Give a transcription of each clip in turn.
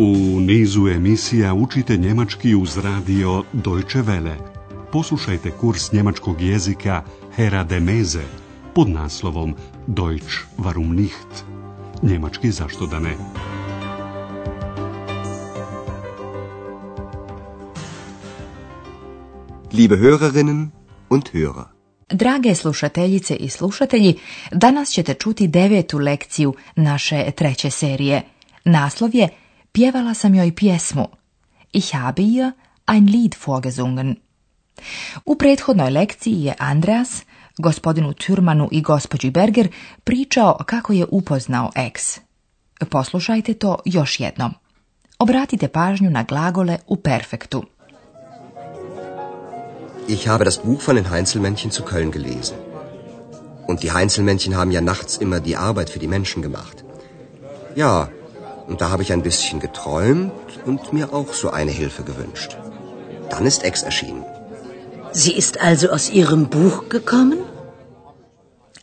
U nizu emisija učite njemački uz radio Deutsche Welle. Poslušajte kurs njemačkog jezika Hera de Meze pod naslovom Deutsch warum nicht? Njemački zašto da ne? Liebe Hörerinnen und Hörer. Drage slušateljice i slušatelji, danas ćete čuti devetu lekciju naše treće serije. Naslov je pjevala sam joj pjesmu. Ich habe ihr ein Lied vorgesungen. U prethodnoj lekciji je Andreas, gospodinu Türmanu i gospođi Berger pričao kako je upoznao ex. Poslušajte to još jednom. Obratite pažnju na glagole u perfektu. Ich habe das Buch von den Heinzelmännchen zu Köln gelesen. Und die Heinzelmännchen haben ja nachts immer die Arbeit für die Menschen gemacht. Ja, Und da habe ich ein bisschen geträumt und mir auch so eine Hilfe gewünscht. Dann ist Ex erschienen. Sie ist also aus ihrem Buch gekommen?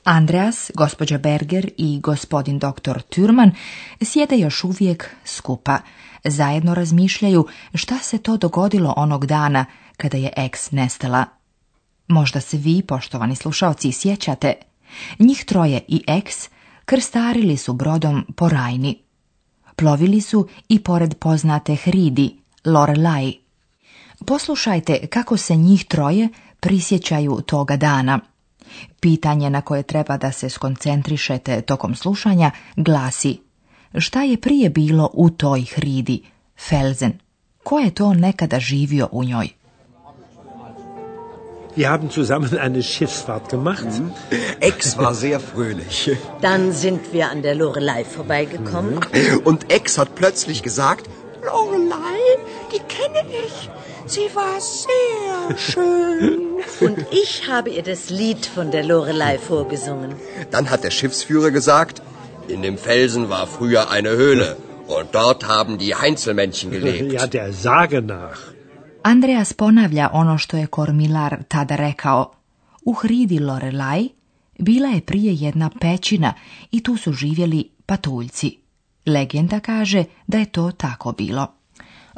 Andreas, gospođa Berger i gospodin doktor Türman sjede još uvijek skupa. Zajedno razmišljaju šta se to dogodilo onog dana kada je ex nestala. Možda se vi, poštovani slušaoci, sjećate. Njih troje i ex krstarili su brodom po Rajni. Plovili su i pored poznate hridi, Lorelai. Poslušajte kako se njih troje prisjećaju toga dana. Pitanje na koje treba da se skoncentrišete tokom slušanja glasi Šta je prije bilo u toj hridi, Felzen? Ko je to nekada živio u njoj? Wir haben zusammen eine Schiffsfahrt gemacht. Mhm. Ex war sehr fröhlich. Dann sind wir an der Lorelei vorbeigekommen. Mhm. Und Ex hat plötzlich gesagt, Lorelei, die kenne ich. Sie war sehr schön. Und ich habe ihr das Lied von der Lorelei vorgesungen. Dann hat der Schiffsführer gesagt, in dem Felsen war früher eine Höhle. Und dort haben die Heinzelmännchen gelebt. Ja, der Sage nach. Andreas ponavlja ono što je Kormilar tada rekao. U hridi Lorelaj bila je prije jedna pećina i tu su živjeli patuljci. Legenda kaže da je to tako bilo.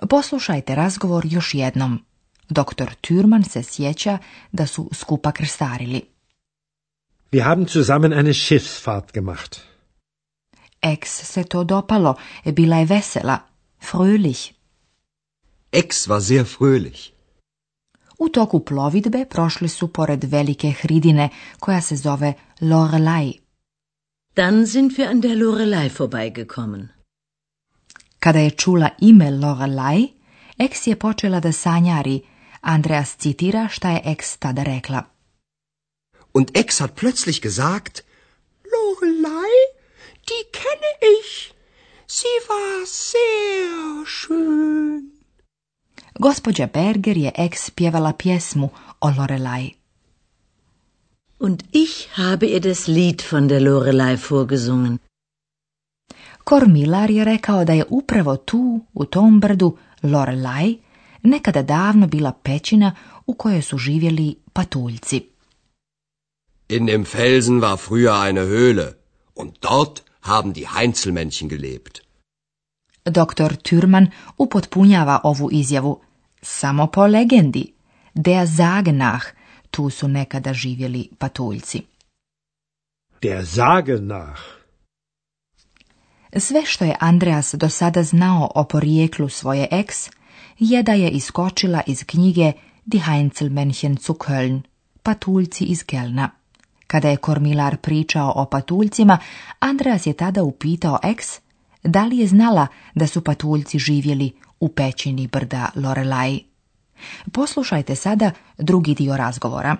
Poslušajte razgovor još jednom. Doktor Türman se sjeća da su skupa krstarili. Wir haben zusammen eine Schiffsfahrt gemacht. Ex se to dopalo, bila je vesela, fröhlich. Ex war sehr fröhlich. U toku plovidbe prošli su pored velike hridine koja se zove Lorelei. Dann sind wir an der Lorelei vorbeigekommen. Kada je čula ime Lorelei, Ex je počela da sanjari. Andreas citira šta je Ex tada rekla. Und Ex hat plötzlich gesagt, Lorelei, die kenne ich. Sie war sehr schön. Gospodja Berger je ex pjevala pjesmu o Lorelei. Und ich habe ihr das Lied von der Lorelei vorgesungen. Kormilar je rekao da je upravo tu, u tom brdu, Lorelei, nekada davno bila pećina u kojoj su živjeli patuljci. In dem Felsen war früher eine Höhle und dort haben die Heinzelmännchen gelebt. Dr. Türman upotpunjava ovu izjavu Samo po legendi, der Sage nach, tu su nekada živjeli patuljci. Der Sage nach. Sve što je Andreas do sada znao o porijeklu svoje eks, je da je iskočila iz knjige Die Heinzelmännchen zu Köln, patuljci iz Kelna. Kada je Kormilar pričao o patuljcima, Andreas je tada upitao eks da li je znala da su patuljci živjeli u pećini brda Lorelai. Poslušajte sada drugi dio razgovora.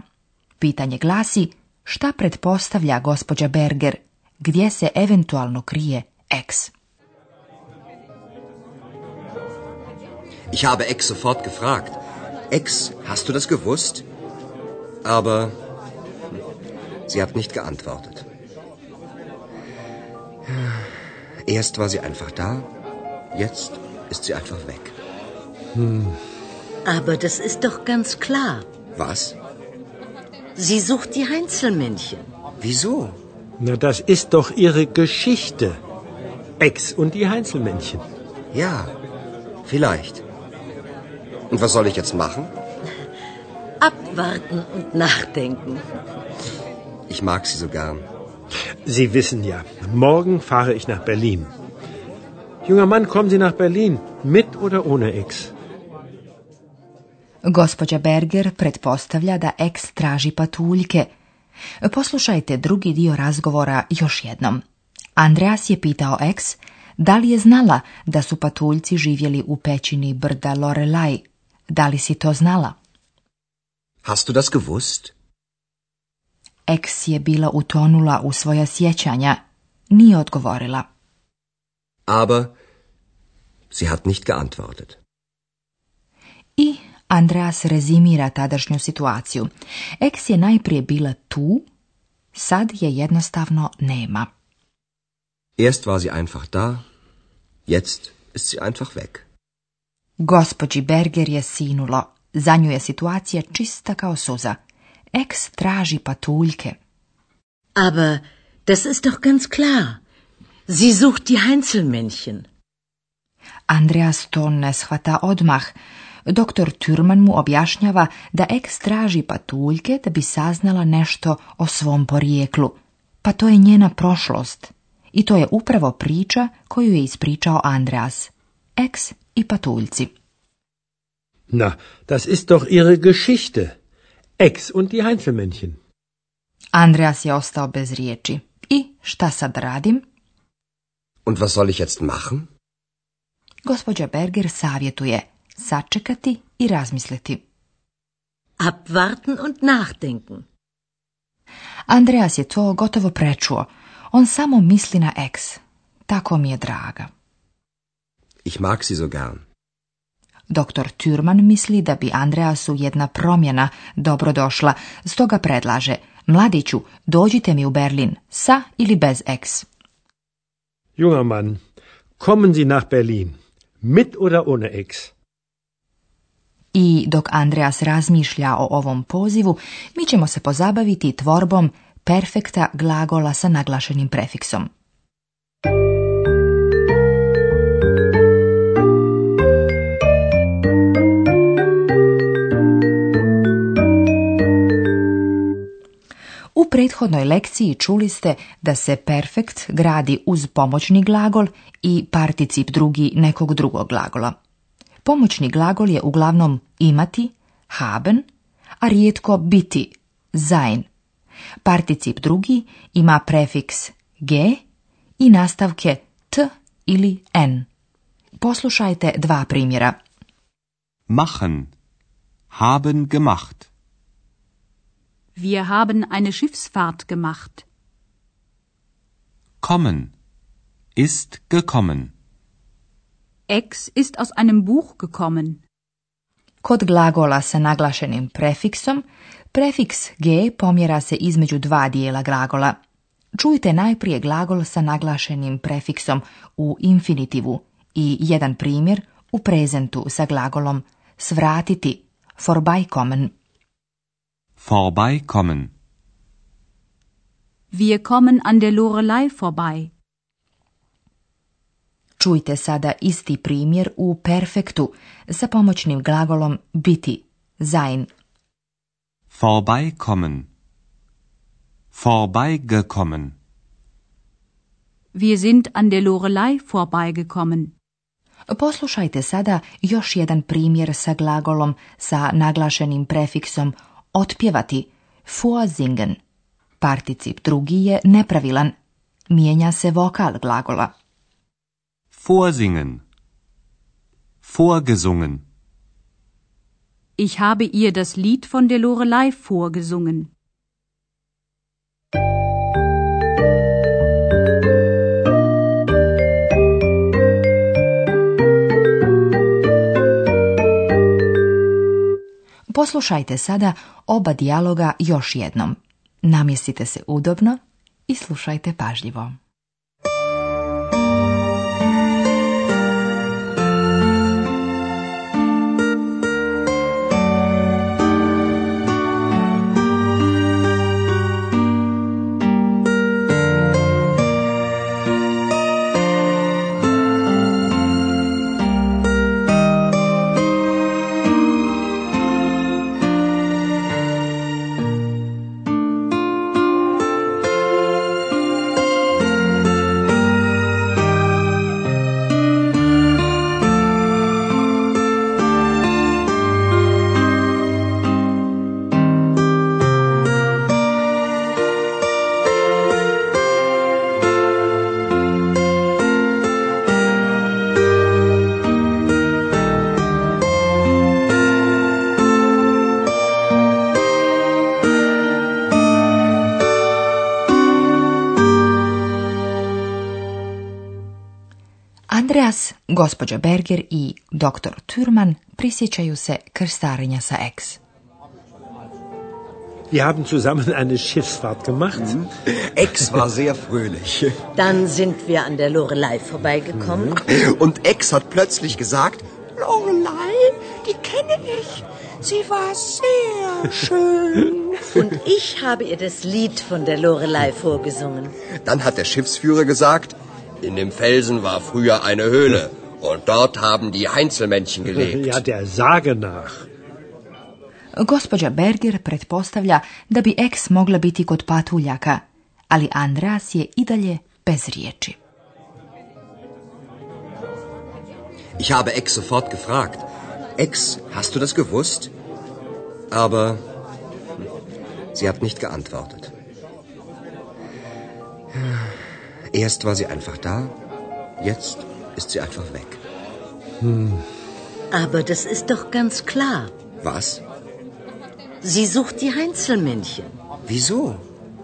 Pitanje glasi šta pretpostavlja gospođa Berger, gdje se eventualno krije X. Ich habe Ex sofort gefragt. Ex, hast du das gewusst? Aber sie hat nicht geantwortet. Erst war sie einfach da, jetzt ist sie einfach weg. Hm. Aber das ist doch ganz klar. Was? Sie sucht die Heinzelmännchen. Wieso? Na, das ist doch ihre Geschichte. Ex und die Heinzelmännchen. Ja, vielleicht. Und was soll ich jetzt machen? Abwarten und nachdenken. Ich mag sie so gern. Sie wissen ja, morgen fahre ich nach Berlin. Junger Mann, kommen Sie nach Berlin, mit oder ohne Ex? Gospođa Berger pretpostavlja da ex traži patuljke. Poslušajte drugi dio razgovora još jednom. Andreas je pitao ex da li je znala da su patuljci živjeli u pećini brda Lorelaj. Da li si to znala? Hast du das gewusst? Ex je bila utonula u svoja sjećanja. Nije odgovorila aber sie hat nicht geantwortet. I Andreas rezimira tadašnju situaciju. Eks je najprije bila tu, sad je jednostavno nema. Erst war sie einfach da, jetzt ist sie einfach weg. Gospođi Berger je sinulo. Za nju je situacija čista kao suza. Eks traži patuljke. Aber das ist doch ganz klar. Sie sucht die Heinzelmännchen. Andreas to ne shvata odmah. Doktor Türman mu objašnjava da Ex traži patuljke da bi saznala nešto o svom porijeklu. Pa to je njena prošlost. I to je upravo priča koju je ispričao Andreas. Ex i patuljci. Na, das ist doch ihre Geschichte. Ex und die Heinzelmännchen. Andreas je ostao bez riječi. I šta sad radim? Und was soll ich jetzt machen? Gospođa Berger savjetuje sačekati i razmisliti. Abwarten und nachdenken. Andreas je to gotovo prečuo. On samo misli na eks. Tako mi je draga. Ich mag sie so gern. Doktor Türman misli da bi Andreasu jedna promjena dobro došla, stoga predlaže Mladiću, dođite mi u Berlin, sa ili bez eks. Junger Mann, kommen Sie nach Berlin, mit oder ohne I dok Andreas razmišlja o ovom pozivu, mi ćemo se pozabaviti tvorbom perfekta glagola sa naglašenim prefiksom. U prethodnoj lekciji čuli ste da se perfekt gradi uz pomoćni glagol i particip drugi nekog drugog glagola. Pomoćni glagol je uglavnom imati, haben, a rijetko biti, sein. Particip drugi ima prefiks g i nastavke t ili n. Poslušajte dva primjera. Machen. Haben gemacht. Wir haben eine Schiffsfahrt gemacht. Kommen ist gekommen. Ex ist aus einem Buch gekommen. Kod glagola sa naglašenim prefiksom, prefiks g pomjera se između dva dijela glagola. Čujte najprije glagol sa naglašenim prefiksom u infinitivu i jedan primjer u prezentu sa glagolom svratiti, vorbeikommen. Vorbeikommen. Wir kommen an der Lorelei vorbei. Čujte sada isti primjer u perfektu sa pomoćnim glagolom biti, sein. Vorbeikommen. Vorbeigekommen. Wir sind an der Lorelei vorbeigekommen. Poslušajte sada još jedan primjer sa glagolom sa naglašenim prefiksom otpjevati, vorsingen. Particip drugi je nepravilan. Mijenja se vokal glagola. Vorsingen. Vorgesungen. Ich habe ihr das Lied von der Lorelei vorgesungen. Poslušajte sada oba dijaloga još jednom. Namjestite se udobno i slušajte pažljivo. Gospođa Berger i dr. Thürman prisjećaju se krstarenja sa ex. Wir haben zusammen eine Schiffsfahrt gemacht. Mhm. Ex war sehr fröhlich. Dann sind wir an der Lorelei vorbeigekommen. Mhm. Und Ex hat plötzlich gesagt, Lorelei, die kenne ich. Sie war sehr schön. Und ich habe ihr das Lied von der Lorelei vorgesungen. Dann hat der Schiffsführer gesagt, in dem Felsen war früher eine Höhle. Und dort haben die Einzelmännchen gelebt. Ja, der Sage nach. Gospođa Berger pretpostavlja da bi ex mogla biti kod patuljaka, ali Andreas je i dalje bez riječi. Ich habe Ex sofort gefragt. Ex, hast du das gewusst? Aber sie hat nicht geantwortet. Erst war sie einfach da, jetzt ist sie einfach weg. Hm. Aber das ist doch ganz klar. Was? Sie sucht die Heinzelmännchen. Wieso?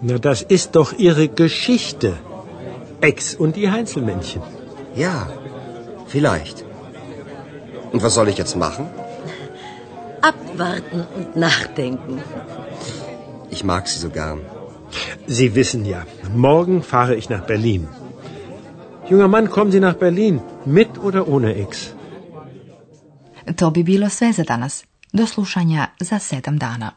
Na, das ist doch ihre Geschichte. Ex und die Heinzelmännchen. Ja, vielleicht. Und was soll ich jetzt machen? Abwarten und nachdenken. Ich mag sie so gern. Sie wissen ja, morgen fahre ich nach Berlin. Junger Mann, kommen Sie nach Berlin, mit oder ohne X? To bi bilo sve za danas. Do slušanja za sedam dana.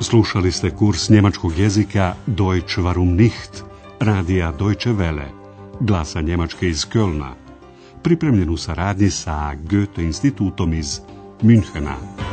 Slušali ste kurs njemačkog jezika Deutsch warum nicht, radija Deutsche Welle, glasa Njemačke iz Kölna, pripremljen u saradnji sa Goethe institutom iz Münchena.